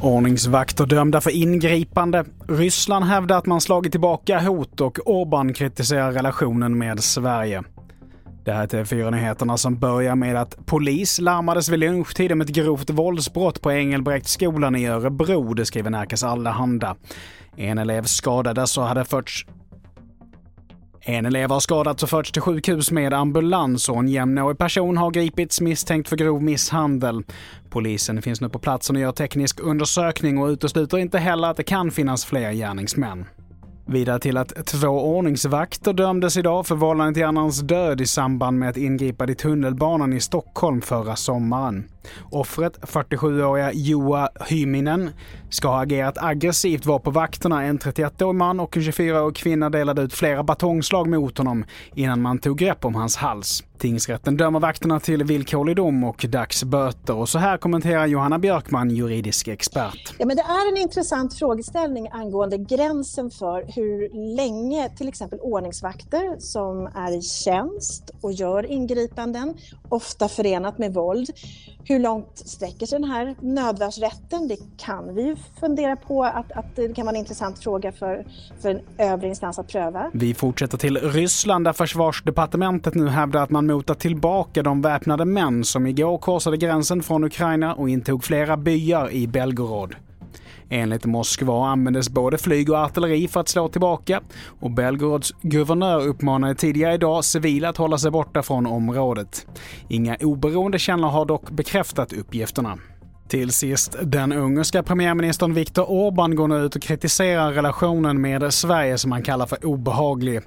Ordningsvakter dömda för ingripande. Ryssland hävdar att man slagit tillbaka hot och Orbán kritiserar relationen med Sverige. Det här är TV4-nyheterna som börjar med att polis larmades vid lunchtid om ett grovt våldsbrott på Engelbrektsskolan i Örebro, det skriver Närkes Allehanda. En elev skadades och hade förts en elev har skadats och förts till sjukhus med ambulans och en jämnårig person har gripits misstänkt för grov misshandel. Polisen finns nu på platsen och gör teknisk undersökning och utesluter inte heller att det kan finnas fler gärningsmän. Vidare till att två ordningsvakter dömdes idag för vållande till annans död i samband med ett ingripande i tunnelbanan i Stockholm förra sommaren. Offret, 47-åriga Joa Hyminen, ska ha agerat aggressivt, var på vakterna. En 31-årig man och en 24-årig kvinna delade ut flera batongslag mot honom innan man tog grepp om hans hals. Tingsrätten dömer vakterna till villkorlig dom och dagsböter. Och så här kommenterar Johanna Björkman, juridisk expert. Ja, men det är en intressant frågeställning angående gränsen för hur länge till exempel ordningsvakter som är i tjänst och gör ingripanden, ofta förenat med våld, hur långt sträcker sig den här nödvärnsrätten? Det kan vi ju fundera på att, att det kan vara en intressant fråga för, för en övre instans att pröva. Vi fortsätter till Ryssland där försvarsdepartementet nu hävdar att man motar tillbaka de väpnade män som igår korsade gränsen från Ukraina och intog flera byar i Belgorod. Enligt Moskva användes både flyg och artilleri för att slå tillbaka och Belgorods guvernör uppmanade tidigare idag civila att hålla sig borta från området. Inga oberoende källor har dock bekräftat uppgifterna. Till sist, den ungerska premiärministern Viktor Orbán går nu ut och kritiserar relationen med Sverige som han kallar för obehaglig.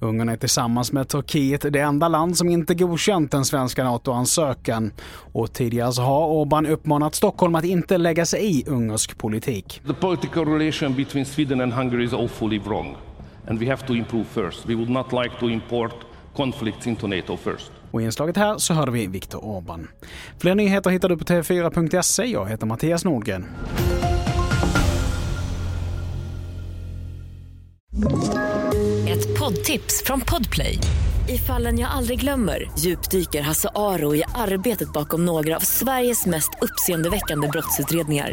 Ungern är tillsammans med Turkiet det enda land som inte godkänt den svenska NATO-ansökan. Och tidigare så har Orbán uppmanat Stockholm att inte lägga sig i ungersk politik. The political relation between Sweden and Hungary is awfully wrong and we have to improve first. We would not like to import conflicts into NATO first. Och i inslaget här så hörde vi Viktor Orbán. Fler nyheter hittar du på tv4.se. Jag heter Mattias Nordgren. Ett poddtips från Podplay. I fallen jag aldrig glömmer djupdyker Hasse Aro i arbetet bakom några av Sveriges mest uppseendeväckande brottsutredningar